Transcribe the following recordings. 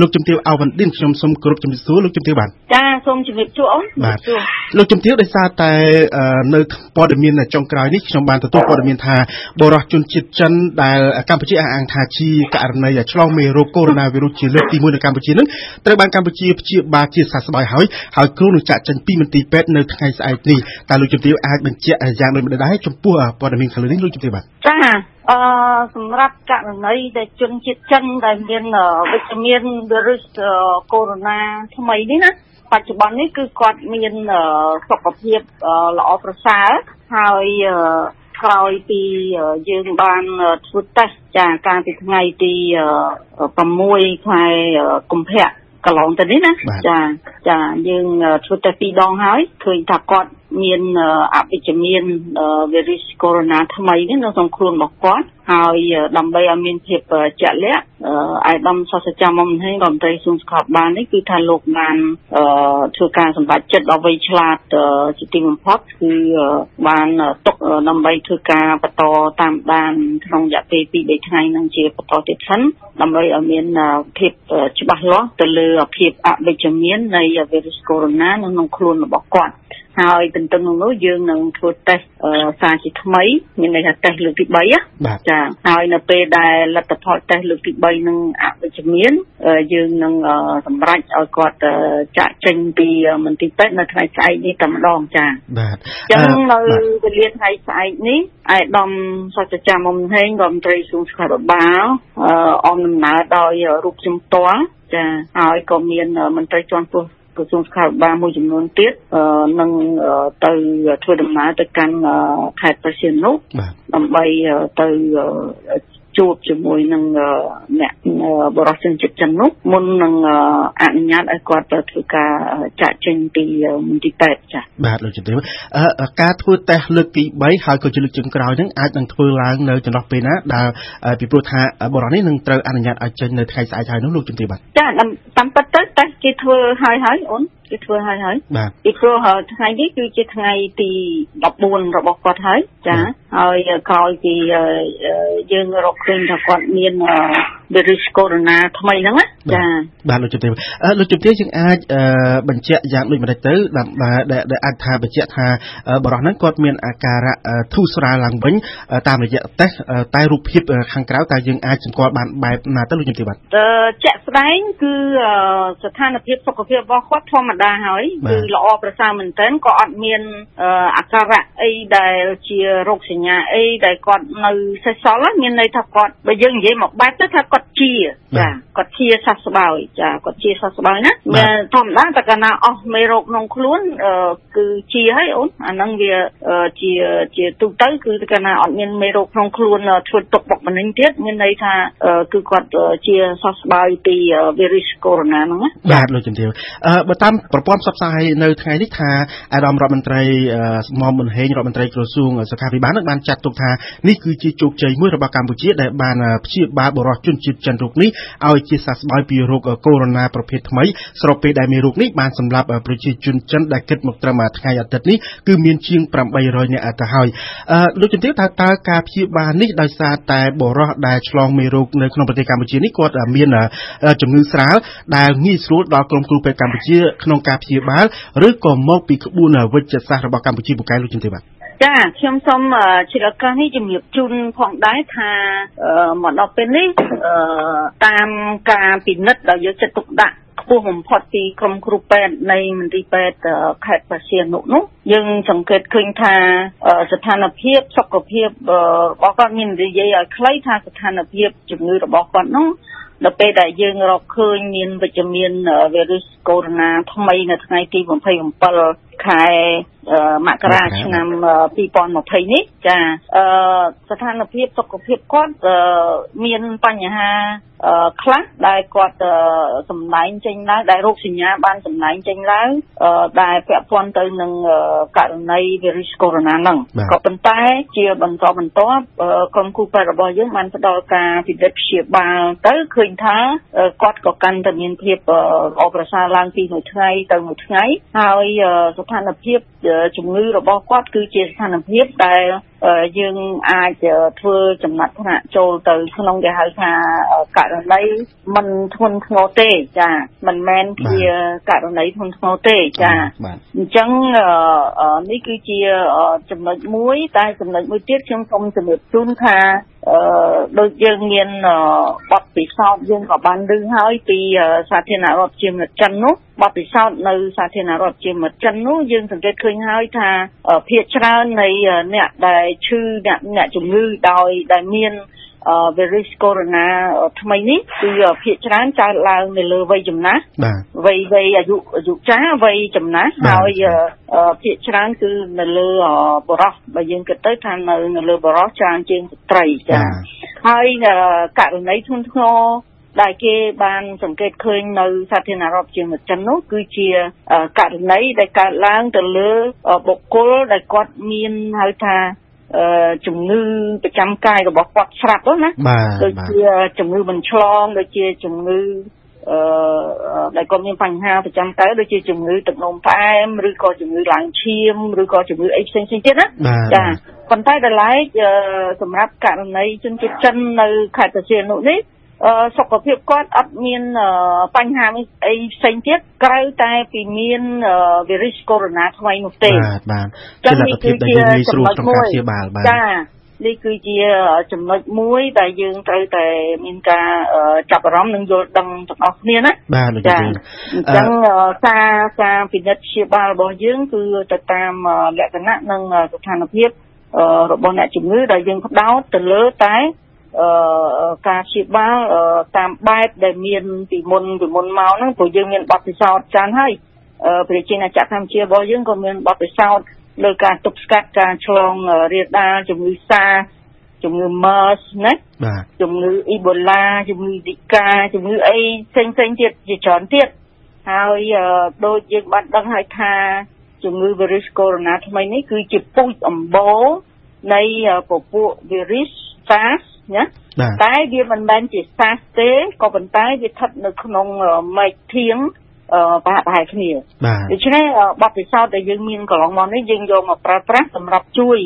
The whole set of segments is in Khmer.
លោកជំទាវអវណ្ឌិនខ្ញុំសូមគោរពជំរាបសួរលោកជំទាវបាទចាសូមជំរាបសួរអូនបាទលោកជំទាវដោយសារតែនៅព័ត៌មានចុងក្រោយនេះខ្ញុំបានទទួលព័ត៌មានថាបរិសុជនជាតិចិនដែលកម្ពុជាអះអាងថាជាករណីឆ្លងមេរោគកូវីដ -19 ជាលើកទី1នៅកម្ពុជានឹងត្រូវបានកម្ពុជាព្យាបាលជាសះស្បើយហើយហើយគ្រូនឹងចាក់ចេញពីមន្ទីរពេទ្យនៅថ្ងៃស្អែកនេះតើលោកជំទាវអាចបញ្ជាក់យ៉ាងដូចម្តេចដែរចំពោះព័ត៌មានខាងលើនេះលោកជំទាវបាទចា អឺសម្រាប់ករណីដែលជនជាតិចិនដែលមានវិជ្ជមានវីរុសកូវីដ -19 ថ្មីនេះណាបច្ចុប្បន្ននេះគឺគាត់មានសុខភាពល្អប្រសើរហើយក្រោយពីយើងបានធ្វើតេស្តចាកាលពីថ្ងៃទី6ខែកុម្ភៈកន្លងទៅនេះណាចាចាយើងធ្វើតេស្តពីរដងហើយឃើញថាគាត់ មានអវិជ្ជមានវីរុសកូវីដ -19 ថ្មីនេះនៅក្នុងខ្លួនរបស់គាត់ ហើយដើម្បីឲ្យមានភាពជាក់លាក់អាយដាមសាស្ត្រាចារ្យមុំហេងរដ្ឋមន្ត្រីសួងសុខាភិបាលនេះគឺថាលោកបានធ្វើការសម្រេចចិត្តដល់វ័យឆ្លាតជាទីបំផុតគឺបានຕົកដើម្បីធ្វើការបន្តតាមដានក្នុងរយៈពេល2 3ថ្ងៃនឹងជាបន្តទៀតសិនដើម្បីឲ្យមានភាពច្បាស់លាស់ទៅលើភាពអវិជ្ជមាននៃវីរុសកូវីដ -19 នៅក្នុងខ្លួនរបស់គាត់ហើយទន្ទឹមនឹងនោះយើងនឹងធ្វើតេស្តសារជាថ្មីមានន័យថាតេស្តលើកទី3ចាហើយនៅពេលដែលលទ្ធផលតេស្តលើកទី3នឹងអវិជ្ជមានយើងនឹងសម្រេចឲ្យគាត់ចាក់ចេញពីមន្ទីរពេទ្យនៅថ្ងៃស្អែកនេះតែម្ដងចាបាទអញ្ចឹងនៅវេលាថ្ងៃស្អែកនេះឯកឧត្តមសាស្ត្រាចារ្យមុំហេងរដ្ឋមន្ត្រីសួងសុខាភិបាលអមដំណើរដោយរូបខ្ញុំផ្ទាល់ចាហើយក៏មានមន្ត្រីជាន់ខ្ពស់ ក្រសួងសុខាភិបាលមួយចំនួនទៀតនឹងទៅធ្វើដំណើរទៅកាន់ខេត្តប្រសិទ្ធនុដើម្បីទៅ ជួបជាមួយនឹងអ្នកបរិសុទ្ធជនជាតិចិននោះមុននឹងអនុញ្ញាតឲ្យគាត់ទៅធ្វើការចាក់ចេញពីមន្ទីរពេទ្យចា៎បាទលោកជំទាវការធ្វើតេស្តលើកទី3ហើយក៏ជាលើកចុងក្រោយហ្នឹងអាចនឹងធ្វើឡើងនៅចន្លោះពេលណាដែលពីព្រោះថាបរិសុទ្ធនេះនឹងត្រូវអនុញ្ញាតឲ្យចេញនៅថ្ងៃស្អែកហើយនោះលោកជំទាវបាទចាតាមពិតទៅតេស្តគេធ្វើហើយហើយអូន គេធ្វើហើយហើយពីព្រោះថ្ងៃនេះគឺជាថ្ងៃទី14របស់គាត់ហើយចាហើយក្រោយពីយើងរកឃើញថាគាត់មាន វីរុសកូវីដ -19 ថ្មីហ្នឹងណាចាបាទលោកជំទាវលោកជំទាវយើងអាចបញ្ជាក់យ៉ាងដូចម្ដេចទៅដើម្បីដែលអាចថាបញ្ជាក់ថាបរិសុទ្ធហ្នឹងគាត់មានអាការៈធូរស្រាលឡើងវិញតាមរយៈតេស្តតែរូបភាពខាងក្រៅតើយើងអាចសម្គាល់បានបែបណាទៅលោកជំទាវបាទជាក់ស្ដែងគឺស្ថានភាពសុខភាពរបស់គាត់ធម្មតាហើយគឺល្អប្រសើរមែនទែនក៏អត់មានអាការៈអីដែលជារោគសញ្ញាអីដែលគាត់នៅសេសសល់មានន័យថាគាត់បើយើងនិយាយមកបែបទៅថាគាត់ជាចាគាត់ជាសះស្បើយចាគាត់ជាសះស្បើយណាមានធម្មតាតែកាលណាអស់មេរោគក្នុងខ្លួនគឺជាហើយអូនអាហ្នឹងវាជាជាទូទៅគឺកាលណាអត់មានមេរោគក្នុងខ្លួនធ្វើទុកបុកម្នេញទៀតមានន័យថាគឺគាត់ជាសះស្បើយពីវីរុសកូវីដ -19 ហ្នឹងណាបាទលោកជំទាវបើតាមប្រព័ន្ធផ្សព្វផ្សាយនៅថ្ងៃនេះថាអាដាមរដ្ឋមន្ត្រីមុំមុនហេងរដ្ឋមន្ត្រីក្រសួងសុខាភិបាលនឹងបានចាត់ទុកថានេះគឺជាជោគជ័យមួយរបស់កម្ពុជាដែលបានព្យាបាលបរិសុទ្ធជនជាតិចិនរោគនេះឲ្យជាសះស្បើយពីរោគកូវីដ -19 ប្រភេទថ្មីស្របពេលដែលមានរោគនេះបានសម្លាប់ប្រជាជនចិនដែលគិតមកត្រឹមថ្ងៃអាទិត្យនេះគឺមានជាង800នាក់ទៅហើយលោកជំទាវថាតើការព្យាបាលនេះដោយសារតែបរិសុទ្ធដែលឆ្លងមេរោគនៅក្នុងប្រទេសកម្ពុជានេះគាត់មានជំងឺស្រាលដែលងាយស្រួលដល់ក្រុមគ្រូពេទ្យកម្ពុជាក្នុងការព្យាបាលឬក៏មកពីក្បួនវិជ្ជសាស្ត្ររបស់កម្ពុជាពូកែលោកជំទាវបាទ ចាខ្ញុំសូមជាឱកាសនេះជំរាបជូនផងដែរថាមកដល់ពេលនេះតាមការពិនិត្យដែលយកចិត្តទុកដាក់ខ្ពស់បំផុតពីក្រុមគ្រូពេទ្យនៃមន្ទីរពេទ្យខេត្តព្រះសីហនុនោះយើងសង្កេតឃើញថាស្ថានភាពសុខភាពរបស់គាត់មាននិយាយឲ្យខ្លីថាស្ថានភាពជំងឺរបស់គាត់នោះដល់ពេលដែលយើងរកឃើញមានវិជ្ជមានវីរុសកូវីដ -19 ថ្មីនៅថ្ងៃទី27 ខែមករាឆ្នាំ2020នេះចាស្ថានភាពសុខភាពគាត់មានបញ្ហាខ្លះដែលគាត់សម្ដែងចេញឡើងដែលរោគសញ្ញាបានសម្ដែងចេញឡើងដែលពាក់ព័ន្ធទៅនឹងករណីវីរុសកូវីដ -19 ហ្នឹងក៏ប៉ុន្តែជាបន្តបន្ទាប់ក្រុមគ្រូពេទ្យរបស់យើងបានផ្ដល់ការពិនិត្យព្យាបាលទៅឃើញថាគាត់ក៏កាន់តែមានភាពល្អប្រសើរឡើងពីមួយថ្ងៃទៅមួយថ្ងៃហើយស្ថានភាពជំងឺរបស់គាត់គឺជាស្ថានភាពដែល យើងអាចធ្វើចំណាត់ថ្នាក់ចូលទៅ ក្នុងគេហៅថាករណីមិនធ្ងន់ធ្ងរទេចាមិនមែនជាករណីធ្ងន់ធ្ងរទេចាអញ្ចឹងនេះគឺជាចំណុចមួយ តែចំណុចមួយទៀតខ្ញុំសូមជម្រាបជូនថាអឺដូចយើងមានបទពិសោធន៍យើងក៏បានឮហើយពីសាធារណរដ្ឋជាមិត្តចិននោះបទពិសោធន៍នៅសាធារណរដ្ឋជាមិត្តចិននោះយើងសង្កេតឃើញហើយថាភាគច្រើននៃអ្នកដែលឈឺអ្នកអ្នកជំងឺដោយដែលមាន virus corona ថ្មីនេះគឺភាគច្រើនកើតឡើងនៅលើវ័យចំណាស់វ័យវ័យអាយុអាយុចាស់វ័យចំណាស់ហើយភាគច្រើនគឺនៅលើបរោះបើយើងគិតទៅថានៅនៅលើបរោះច្រើនជាងស្ត្រីចាហើយករណីធ្ងន់ធ្ងរដែលគេបានសង្កេតឃើញនៅសាធារណរដ្ឋជាមិត្តចិននោះគឺជាករណីដែលកើតឡើងទៅលើបុគ្គលដែលគាត់មានហៅថា ជំងឺប្រចាំកាយរបស់គាត់ស្រាប់ណាដូចជាជំងឺបញ្ឆ្លងដូចជាជំងឺអឺដែលគាត់មានបញ្ហាប្រចាំកាយដូចជាជំងឺទឹកនោមផ្អែមឬក៏ជំងឺឡើងឈាមឬក៏ជំងឺអីផ្សេងៗទៀតណាចាប៉ុន្តែដល់ឡែកសម្រាប់ករណីជនជាតិចិននៅខេត្តសៀនុនេះ សុខភាពគាត់អត់មានបញ្ហាអីផ្សេងទៀតក្រៅតែពីមានវីរុសកូវីដ -19 ថ្មីនោះទេបាទបាទជាលទ្ធភាពដែលយើងងាយស្រួលក្នុងការព្យាបាលបាទចានេះគឺជាចំណុចមួយដែលយើងត្រូវតែមានការចាប់អារម្មណ៍និងយល់ដឹងទាំងអស់គ្នាណាបាទលោកចាអញ្ចឹងការការពិនិត្យព្យាបាលរបស់យើងគឺទៅតាមលក្ខណៈនិងស្ថានភាពរបស់អ្នកជំងឺដែលយើងផ្ដោតទៅលើតែ ការព្យាបាលតាមបែបដែលមានពីមុនពីមុនមកហ្នឹងព្រោះយើងមានបទពិសោធន៍ច្រើនហើយប្រជាជនចក្រកម្ពុជារបស់យើងក៏មានបទពិសោធន៍លើការទប់ស្កាត់ការឆ្លងរាលដាលជំងឺសាជំងឺ MERS ណាបាទជំងឺ Ebola ជំងឺ Zika ជំងឺអីផ្សេងផ្សេងទៀតជាច្រើនទៀតហើយដូចយើងបានដឹងហើយថាជំងឺ virus corona ថ្មីនេះគឺជាពូជអម្បូរនៃពពួក virus SARS ណាតែវាមិនមែនជា SARS ទេក៏ប៉ុន្តែវាស្ថិតនៅក្នុងមែកធៀង ប្រហាក់ប្រហែលគ្នាដូច្នេះបទពិសោធន៍ដែលយើងមានកន្លងមកនេះយើងយកមកប្រើប្រាស់សម្រាប់ជួយ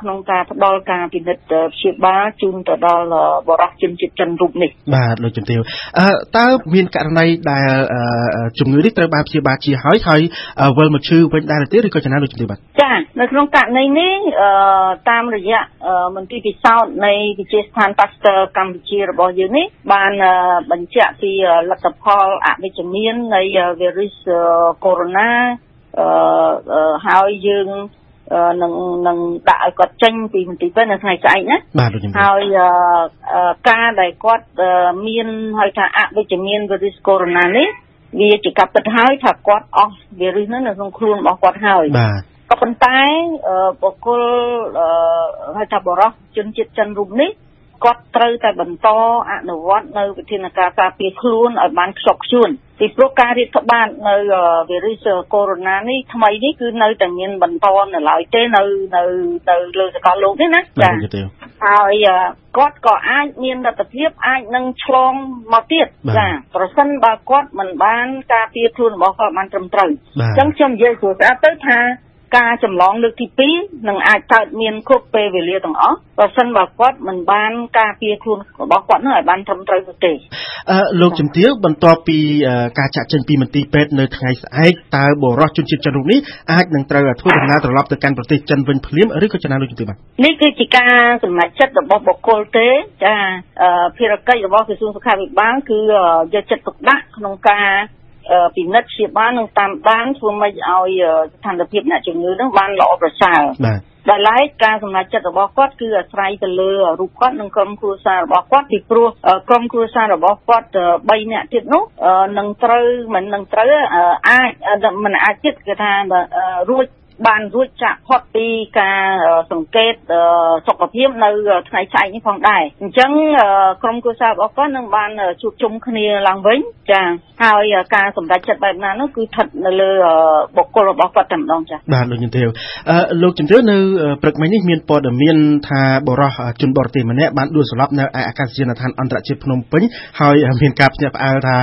ក្នុងការផ្ដល់ការពិនិត្យព្យាបាលជូនទៅដល់បរិសុទ្ធជនជាតិចិនរូបនេះបាទលោកជំទាវអឺតើមានករណីដែលជំងឺនេះត្រូវបានព្យាបាលជាហើយហើយវិលមកឈឺវិញដែរទេឬក៏ចំណាលោកជំទាវបាទចានៅក្នុងករណីនេះតាមរយៈមន្ទីរពិសោធន៍នៃវិទ្យាស្ថាន Pasteur កម្ពុជារបស់យើងនេះបានបញ្ជាក់ពីលទ្ធផលអវិជ្ជមាននៃវីរុសកូវីដ -19 អឺហើយយើងនឹងនឹងដាក់ឲ្យគាត់ចេញពីមន្ទីរពេទ្យនៅថ្ងៃស្អែកណាហើយការដែលគាត់មានហៅថាអវិជ្ជមានវីរុសកូវីដ -19 នេះវាជាកាប់ពិតហើយថាគាត់អស់វីរុសនោះនៅក្នុងខ្លួនរបស់គាត់ហើយបាទក៏ប៉ុន្តែបុគ្គលហៅថាបរោះជនជាតិចិនរូបនេះ គាត់ត្រូវតែបន្តអនុវត្តនៅវិធានការការពារខ្លួនឲ្យបានខ្ជាប់ខ្ជួនពីព្រោះការរាតត្បាតនៅវីរុសកូវីដ -19 នេះថ្មីនេះគឺនៅតែមានបន្តនៅឡើយទេនៅនៅនៅលើសកលលោកនេះណាចា៎ហើយគាត់ក៏អាចមានលទ្ធភាពអាចនឹងឆ្លងមកទៀតចាប្រសិនបើគាត់មិនបានការពារខ្លួនរបស់គាត់បានត្រឹមត្រូវអញ្ចឹងខ្ញុំនិយាយស្រួលស្អាតទៅថា ការចម្លងលើកទី2នឹងអាចកើតមានគ្រប់ពេលវេលាទាំងអស់បើសិនបើគាត់មិនបានការពារខ្លួនរបស់គាត់នោះឲ្យបានត្រឹមត្រូវទេអឺលោកជំទាវបន្ទាប់ពីការចាក់ចេញពីមន្ទីរពេទ្យនៅថ្ងៃស្អែកតើបរិសុទ្ធជនជាតិចិនរូបនេះអាចនឹងត្រូវធ្វើដំណើរត្រឡប់ទៅកាន់ប្រទេសចិនវិញភ្លាមឬក៏ចំណាលោកជំទាវបាទនេះគឺជាការសម្រេចចិត្តរបស់បុគ្គលទេចាភារកិច្ចរបស់ក្រសួងសុខាភិបាលគឺយកចិត្តទុកដាក់ក្នុងការ ពិនិត្យព្យាបាលនិងតាមដានធ្វើម៉េចឲ្យស្ថានភាពអ្នកជំងឺនឹងបានល្អប្រសើរបាទដែលឡែកការសម្រេចចិត្តរបស់គាត់គឺអាស្រ័យទៅលើរូបគាត់និងក្រុមគ្រួសាររបស់គាត់ពីព្រោះក្រុមគ្រួសាររបស់គាត់3នាក់ទៀតនោះនឹងត្រូវមិននឹងត្រូវអាចមិនអាចទៀតគេថារួច បានរួចចាក់ផុតពីការសង្កេតសុខភាពនៅថ្ងៃស្អែកនេះផងដែរអញ្ចឹងក្រុមគ្រួសាររបស់គាត់នឹងបានជួបជុំគ្នាឡើងវិញចាហើយការសម្រេចចិត្តបែបណានោះគឺស្ថិតនៅលើបុគ្គលរបស់គាត់តែម្ដងចាបាទលោកជំទាវអឺលោកជំទាវនៅព្រឹកមិញនេះមានព័ត៌មានថាបរិសជនបរទេសម្នាក់បានដួលស្លាប់នៅឯអាកាសយានដ្ឋានអន្តរជាតិភ្នំពេញហើយមានការភ្ញាក់ផ្អើលថា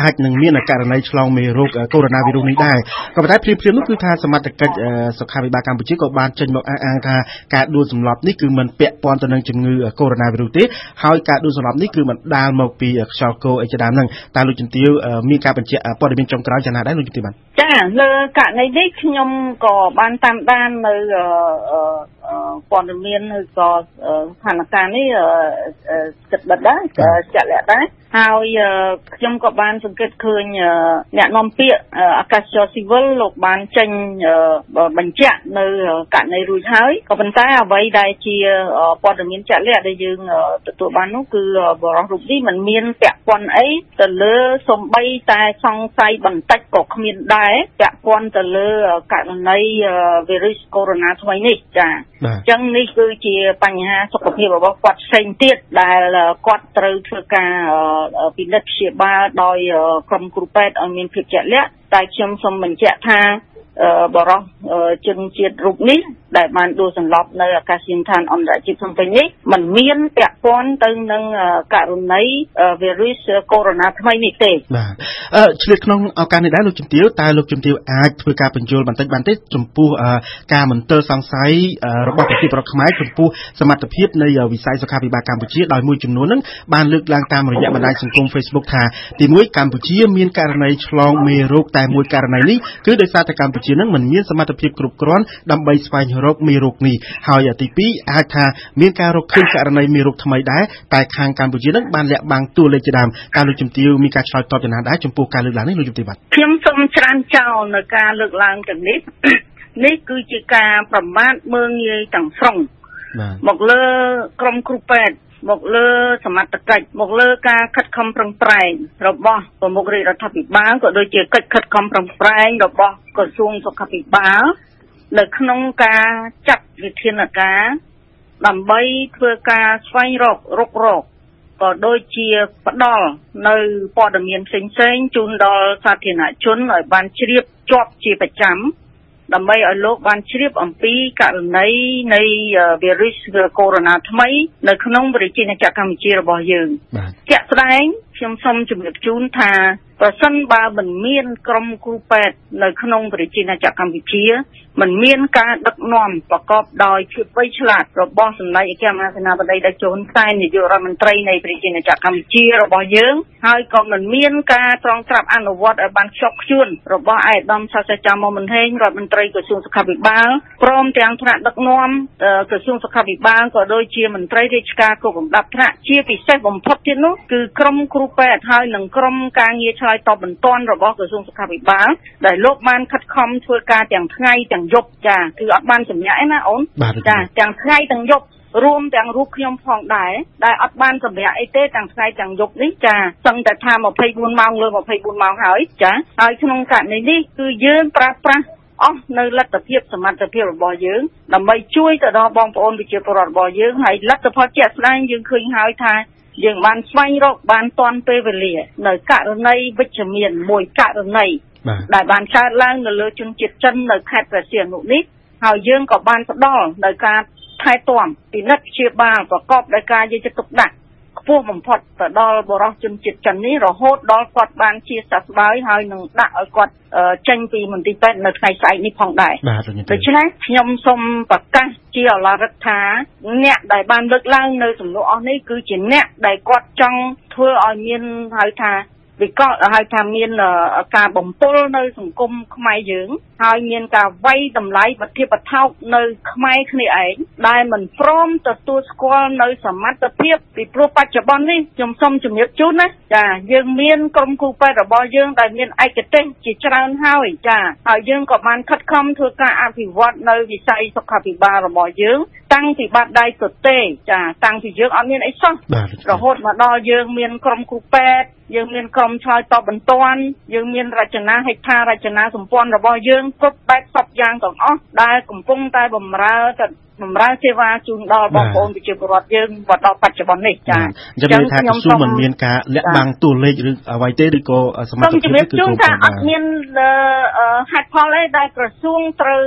អាចនឹងមានករណីឆ្លងមេរោគកូវីដ -19 នេះដែរក៏ប៉ុន្តែព្រាមៗនោះគឺថាសមត្ថកិច្ចសុខាភិបាលកម្ពុជាក៏បានចេញមកអះអាងថាការដួលសម្លាប់នេះគឺមិនពាក់ព័ន្ធទៅនឹងជំងឺកូវីដ -19 ទេហើយការដួលសម្លាប់នេះគឺមិនដាលមកពីខ្យល់គោអីជាដើមហ្នឹងតើលោកជំទាវមានការបញ្ជាក់ព័ត៌មានចុងក្រោយយ៉ាងណាដែរលោកជំទាវបាទចាលើករណីនេះខ្ញុំក៏បានតាមដាននៅ ព័ត៌មានឬក៏ស្ថានភាពនេះគិតបិទដែរចាក់លាក់ដែរហើយខ្ញុំក៏បានសង្កេតឃើញអ្នកនាំពាក្យអាកាសចរស៊ីវិលលោកបានចេញបញ្ជាក់នៅករណីរួចហើយក៏ប៉ុន្តែអ្វីដែលជាព័ត៌មានជាក់លាក់ដែលយើងទទួលបាននោះគឺបរិសុទ្ធរូបនេះมันមានពាក់ព័ន្ធអីទៅលើសំបីតែសង្ស័យបន្តិចក៏គ្មានដែរពាក់ព័ន្ធទៅលើករណីវីរុសកូវីដ -19 ថ្មីនេះចាអញ្ចឹងនេះគឺជាបញ្ហាសុខភាពរបស់គាត់ផ្សេងទៀតដែលគាត់ត្រូវធ្វើការពិនិត្យព្យាបាលដោយក្រុមគ្រូពេទ្យឲ្យមានភាពជាក់លាក់តែខ្ញុំសូមបញ្ជាក់ថាបរោះជនជាតិរូបនេះដែលបានដួលសន្លប់នៅអាកាសយានដ្ឋានអន្តរជាតិភ្នំពេញនេះมันមានពាក់ព័ន្ធទៅនឹងករណីវីរុសកូវីដ -19 ថ្មីនេះទេបាទអឺឆ្លៀតក្នុងឱកាសនេះដែរលោកជំទាវតើលោកជំទាវអាចធ្វើការបញ្យល់បន្តិចបានទេចំពោះការមន្ទិលសង្ស័យរបស់ប្រជាពលរដ្ឋខ្មែរចំពោះសមត្ថភាពនៃវិស័យសុខាភិបាលកម្ពុជាដោយមួយចំនួនហ្នឹងបានលើកឡើងតាមរយៈបណ្ដាញសង្គម Facebook ថាទីមួយកម្ពុជាមានករណីឆ្លងមេរោគតែមួយករណីនេះគឺដោយសារតែកម្ពុជានឹងមិនមានសមត្ថភាពគ្រប់គ្រាន់ដើម្បីស្វែងរកមេរោគនេះហើយទី2អាចថាមានការរកឃើញករណីមេរោគថ្មីដែរតែខាងកម្ពុជានឹងបានលាក់បាំងតួលេខជាដើមការលោកជំទាវមានការឆ្លើយតបយ៉ាងណាដែរចំពោះការលើកឡើងនេះលោកជំទាវបាទខ្ញុំសូមច្រានចោលនៅការលើកឡើងទាំងនេះនេះគឺជាការប្រមាថមើងងាយទាំងស្រុងមកលើក្រុមគ្រូពេទ្យមកលើសមត្ថកិច្ចមកលើការខិតខំប្រឹងប្រែងរបស់ប្រមុខរាជរដ្ឋាភិបាលក៏ដូចជាកិច្ចខិតខំប្រឹងប្រែងរបស់ក្រសួងសុខាភិបាល នៅក្នុងការចាត់វិធានការដើម្បីធ្វើការស្វែងរករុករកក៏ដូចជាផ្ដល់នៅព័ត៌មានផ្សេងៗជូនដល់សាធារណជនឲ្យបានជ្រាបជាប់ជាប្រចាំដើម្បីឲ្យលោកបានជ្រាបអំពីករណីនៃវីរុសកូវីដ -19 ថ្មី នៅក្នុងប្រជាជាតិកម្ពុជារបស់យើង ជាក់ស្ដែងខ្ញុំសូមជម្រាបជូនថា ប្រសិនបើមិនមានក្រុមគ្រូពេទ្យនៅក្នុងប្រជាជាតិកម្ពុជាមិនមានការដឹកនាំប្រកបដោយភាពវៃឆ្លាតរបស់សម្ដេចអគ្គមហាសេនាបតីតេជោហ៊ុនសែននាយករដ្ឋមន្ត្រីនៃប្រជាជាតិកម្ពុជារបស់យើងហើយក៏មិនមានការត្រងត្រាប់អនុវត្តឲ្យបានខ្ជាប់ខ្ជួនរបស់ឯកឧត្តមសាស្ត្រាចារ្យមុំមិនហេងរដ្ឋមន្ត្រីក្រសួងសុខាភិបាលព្រមទាំងថ្នាក់ដឹកនាំក្រសួងសុខាភិបាលក៏ដូចជាមន្ត្រីរាជការគ្រប់លំដាប់ថ្នាក់ជាពិសេសបំផុតទៀតនោះគឺក្រុមគ្រូពេទ្យហើយនិងក្រុមការងារឆ្លើយតបបន្ទាន់របស់ក្រសួងសុខាភិបាលដែលលោកបានខិតខំធ្វើការទាំងថ្ងៃទាំងយប់ចាគឺអត់បានសម្ញាក់ឯណាអូនចាទាំងថ្ងៃទាំងយប់រួមទាំងរូបខ្ញុំផងដែរដែលអត់បានសម្រាប់អីទេទាំងថ្ងៃទាំងយប់នេះចាសឹងតែថា24ម៉ោងលើ24ម៉ោងហើយចាហើយក្នុងករណីនេះគឺយើងប្រើប្រាស់អស់នៅលទ្ធភាពសមត្ថភាពរបស់យើងដើម្បីជួយទៅដល់បងប្អូនប្រជាពលរដ្ឋរបស់យើងហើយលទ្ធផលជាក់ស្ដែងយើងឃើញហើយថា យើងបានស្វែងរកបានទាន់ពេលវេលា នៅករណីវិជ្ជមានមួយករណីដែលបានកើតឡើងនៅលើជនជាតិចិននៅខេត្តព្រះសីហនុនេះហើយយើងក៏បានផ្ដល់ដោយការថែទាំពិនិត្យព្យាបាលប្រកបដោយការយកចិត្តទុកដាក់ខ្ពស់បំផុតទៅដល់បរិសុជនជាតិចិននេះរហូតដល់គាត់បានជាសះស្បើយហើយនឹងដាក់ឲ្យគាត់ចេញពីមន្ទីរពេទ្យនៅថ្ងៃស្អែកនេះផងដែរដូច្នេះខ្ញុំសូមប្រកាសជាអឡារិកថាអ្នកដែលបានលើកឡើងនៅសំណួរអស់នេះគឺជាអ្នកដែលគាត់ចង់ធ្វើឲ្យមានហៅថា វិកលហៅថាមានការបំពុលនៅសង្គមខ្មែរយើង ហើយមានការវាយតម្លៃបធិបថោកនៅខ្មែរគ្នាឯងដែលមិនព្រមទទួលស្គាល់នៅសមត្ថភាពពីព្រោះបច្ចុប្បន្ននេះខ្ញុំសូមជម្រាបជូនណាចាយើងមានក្រុមគ្រូពេទ្យរបស់យើងដែលមានឯកទេសជាច្រើនហើយចាហើយយើងក៏បានខិតខំធ្វើការអភិវឌ្ឍនៅវិស័យសុខាភិបាលរបស់យើងតាំងពីបាត់ដៃទទេចាតាំងពីយើងអត់មានអីសោះរហូតមកដល់យើងមានក្រុមគ្រូពេទ្យយើងមានក្រុមឆ្លើយតបបន្ទាន់យើងមានរចនាហេដ្ឋារចនាសម្ព័ន្ធរបស់យើងគ្រប់បែបសពយ៉ាងទាំងអស់ដែលកំពុងតែបំរើទៅ បម្រើសេវាជូនដល់បងប្អូនប្រជាពលរដ្ឋយើងមកដល់បច្ចុប្បន្ននេះចាអញ្ចឹងថាក្រសួងមិនមានការលាក់បាំងតួលេខឬអ្វីទេឬក៏សមត្ថភាពគឺគ្រប់គ្រងអត់មានហេតុផលអីដែលក្រសួងត្រូវ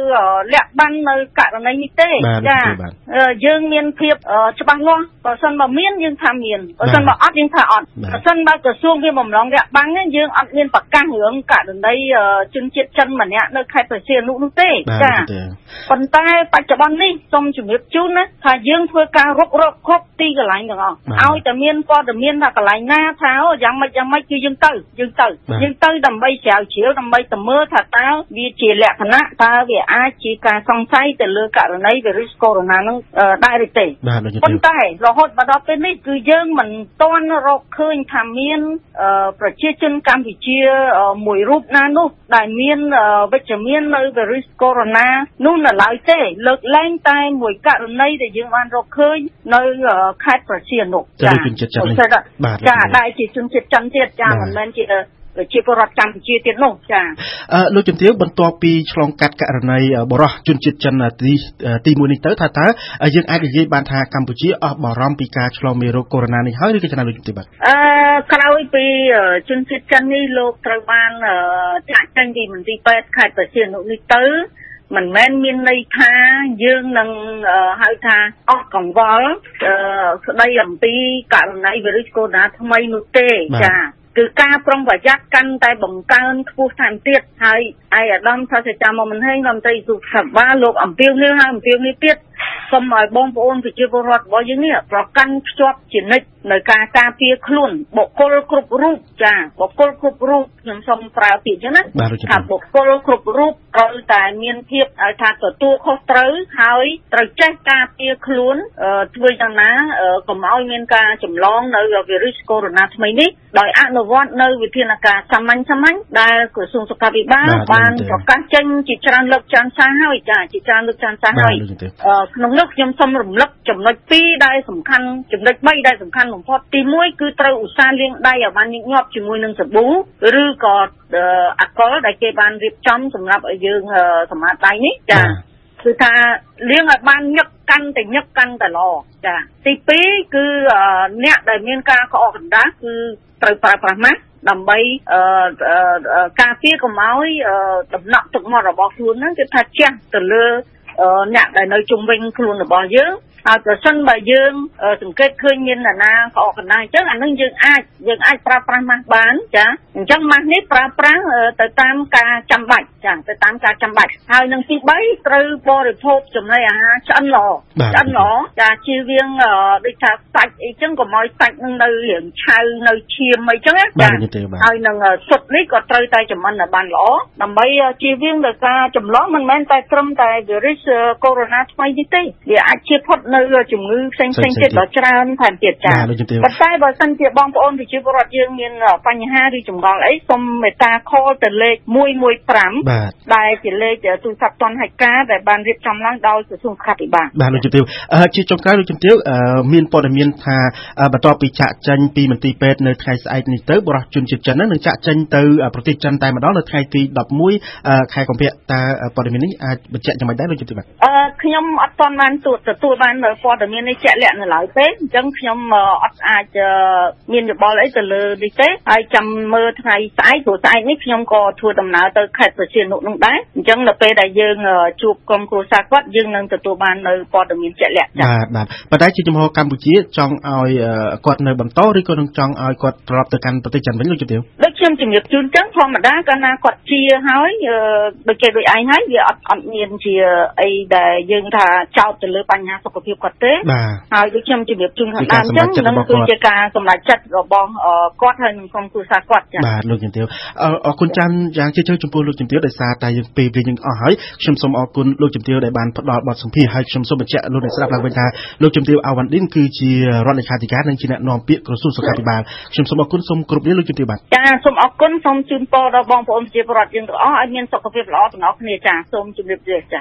លាក់បាំងនៅករណីនេះទេចាយើងមានភាពច្បាស់លាស់បើសិនបើមានយើងថាមានបើសិនបើអត់យើងថាអត់បើសិនបើក្រសួងវាបំឡងលាក់បាំងយើងអត់មានប្រកាសរឿងករណីជនជាតិចិនម្នាក់នៅខេត្តប្រជាអនុនោះទេចាប៉ុន្តែបច្ចុប្បន្ននេះសូមជម្រាបជូនណាថាយើងធ្វើការរុករកគ្រប់ទីកន្លែងទាំងអស់ឲ្យតែមានព័ត៌មានថាកន្លែងណាថាយ៉ាងម៉េចយ៉ាងម៉េចគឺយើងទៅយើងទៅយើងទៅដើម្បីស្រាវជ្រាវដើម្បីទៅមើលថាតើវាជាលក្ខណៈតើវាអាចជាការសង្ស័យទៅលើករណីវីរុសកូវីដ -19 នឹងដែរឬទេប៉ុន្តែរហូតមកដល់ពេលនេះគឺយើងមិនទាន់រកឃើញថាមានប្រជាជនកម្ពុជាមួយរូបណានោះដែលមានវិជ្ជមាននៅវីរុសកូវីដ -19 នោះនៅឡើយទេលើកលែងតែមួយករណីដែលយើងបានរកឃើញនៅខេត្តប្រជាអនុចាជនជាតិចិនចាដែលជាជនជាតិចិនទៀតចាមិនមែនជាប្រជាពលរដ្ឋកម្ពុជាទៀតនោះចាអឺលោកជំទាវបន្ទាប់ពីឆ្លងកាត់ករណីបរោះជនជាតិចិនទីទី1នេះទៅថាតើយើងអាចនិយាយបានថាកម្ពុជាអស់បារម្ភពីការឆ្លងមេរោគកូវីដ -19 នេះហើយឬក៏ចំណាយលោកជំទាវបាទអឺក្រោយពីជនជាតិចិននេះលោកត្រូវបានចាក់ចេញពីមន្ទីរពេទ្យខេត្តប្រជានុនេះទៅ មិនមែនមានន័យថាយើងនឹងហៅថាអស់កង្វល់ស្ដីអំពីករណីវីរុសកូវីដថ្មីនោះទេចាគឺការប្រុងប្រយ័ត្នកាន់តែបង្កើនខ្ពស់ថែមទៀតហើយឯអាដាមថាសេចក្ដីមកមិនហេងរដ្ឋមន្ត្រីសុខាភិបាលលោកអំពីលនេះហើយអំពីលនេះទៀតសូមឲ្យបងប្អូនប្រជាពលរដ្ឋរបស់យើងនេះប្រកាន់ភ្ជាប់ជានិច្ច នៅការការពារខ្លួនបុគ្គលគ្រប់រូបចាបុគ្គលគ្រប់រូបខ្ញុំសូមប្រើពាក្យចឹងណាថាបុគ្គលគ្រប់រូបត្រូវតែមានភាពឲ្យថាទទួលខុសត្រូវហើយត្រូវចេះការពារខ្លួនធ្វើយ៉ាងណាកុំឲ្យមានការចម្លងនៅវីរុសកូវីដ -19 ថ្មីនេះដោយអនុវត្តនៅវិធានការសាមញ្ញសាមញ្ញដែលក្រសួងសុខាភិបាលបានប្រកាសចេញជាច្រើនលើកចានសារហើយចាជាច្រើនលើកចានសារហើយក្នុងនោះខ្ញុំសូមរំលឹកចំណុច2ដែលសំខាន់ចំណុច3ដែលសំខាន់បំផុតទី1គឺត្រូវឧស្សាហ៍លាងដៃឲ្យបានញឹកញាប់ជាមួយនឹងសាប៊ូឬក៏អាល់កុលដែលគេបានរៀបចំសម្រាប់ឲ្យយើងសម្អាតដៃនេះចាគឺថាលាងឲ្យបានញឹកកាន់តែញឹកកាន់តែល្អចាទី2គឺអ្នកដែលមានការក្អកកណ្ដាស់គឺត្រូវប្រើប្រាស់ម៉ាស់ដើម្បីការពារកុំឲ្យដំណក់ទឹកមាត់របស់ខ្លួនហ្នឹងគឺថាជះទៅលើអ្នកដែលនៅជុំវិញខ្លួនរបស់យើង ហើយប្រសិនបើយើងសង្កេតឃើញមានអ្នកណាក្អកកណ្ដាលអញ្ចឹងអានឹងយើងអាចយើងអាចប្រើប្រាស់ម៉ាស់បានចាអញ្ចឹងម៉ាស់នេះប្រើប្រាស់ទៅតាមការចាំបាច់ចាទៅតាមការចាំបាច់ហើយនឹងទី3ត្រូវបរិភោគចំណីអាហារឆ្អិនល្អឆ្អិនល្អចាជៀសវាងដូចថាសាច់អីចឹងកុំឲ្យសាច់នឹងនៅរៀងឆៅនៅឈាមអីចឹងណាចាហើយនឹងសុទ្ធនេះក៏ត្រូវតែចម្អិនឲ្យបានល្អដើម្បីជៀសវាងដល់ការចម្លងមិនមែនតែត្រឹមតែវីរុសកូវីដ -19 ថ្មីនេះទេវាអាចជៀសផុតនៅជំងឺផ្សេងផ្សេងទៀតដ៏ច្រើនថែមទៀតចា៎ប៉ុន្តែបើសិនជាបងប្អូនប្រជាពលរដ្ឋយើងមានបញ្ហាឬចម្ងល់អីសូមមេត្តា call ទៅលេខ115ដែលជាលេខទូរស័ព្ទទាន់ហិការដែលបានរៀបចំឡើងដោយក្រសួងសុខាភិបាលបាទលោកជំទាវជាចុងក្រោយលោកជំទាវមានព័ត៌មានថាបន្ទាប់ពីចាក់ចេញពីមន្ទីរពេទ្យនៅថ្ងៃស្អែកនេះទៅបរិសុជនជាតិចិននឹងចាក់ចេញទៅប្រទេសចិនតែម្ដងនៅថ្ងៃទី11ខែកុម្ភៈតើព័ត៌មាននេះអាចបញ្ជាក់យ៉ាងម៉េចដែរលោកជំទាវបាទអឺខ្ញុំអត់ទាន់បានទទួលបានព័ត៌មាននេះជាក់លាក់នៅឡើយទេអញ្ចឹងខ្ញុំអត់អាចមានយោបល់អីទៅលើនេះទេហើយចាំមើលថ្ងៃស្អែកព្រោះស្អែកនេះខ្ញុំក៏ធ្វើដំណើរទៅខេត្តប្រជានុនោះដែរអញ្ចឹងនៅពេលដែលយើងជួបក្រុមគ្រួសារគាត់យើងនឹងទទួលបាននៅព័ត៌មានជាក់លាក់ចា៎បាទបាទប៉ុន្តែជាចំហកម្ពុជាចង់ឲ្យគាត់នៅបន្តឬក៏នឹងចង់ឲ្យគាត់ត្រឡប់ទៅកាន់ប្រទេសចិនវិញលោកជំទាវដូច ខ្ញុំជំរាបជូនចឹងធម្មតាកាលណាគាត់ជាហើយដូចគេដូចឯងហើយវាអត់អត់មានជាអីដែលយើងថាចោទទៅលើបញ្ហាសុខភាពគាត់ទេហើយដូចខ្ញុំជម្រាបជូនខាងដើមអញ្ចឹងនឹងគឺជាការសម្រេចចិត្តរបស់គាត់ហើយនឹងក្រុមគ្រួសារគាត់ចា៎បាទលោកជំទាវអរគុណចាំយ៉ាងជ្រាលជ្រៅចំពោះលោកជំទាវដោយសារតែយើងពេលវេលាយើងអស់ហើយខ្ញុំសូមអរគុណលោកជំទាវដែលបានផ្ដល់បទសម្ភាសន៍ហើយខ្ញុំសូមបញ្ជាក់លោកអ្នកស្ដាប់ឡើងវិញថាលោកជំទាវអាវ៉ាន់ឌិនគឺជារដ្ឋលេខាធិការនិងជាអ្នកនាំពាក្យក្រសួងសុខាភិបាលខ្ញុំសូមអរគុណសូមគោរពលាលោកជំទាវបាទចាសូមអរគុណសូមជូនពរដល់បងប្អូនប្រជាពលរដ្ឋយើងទាំងអស់ឲ្យមានសុខភាពល្អទាំងអស់គ្នាចាសូមជម្រាបលាចា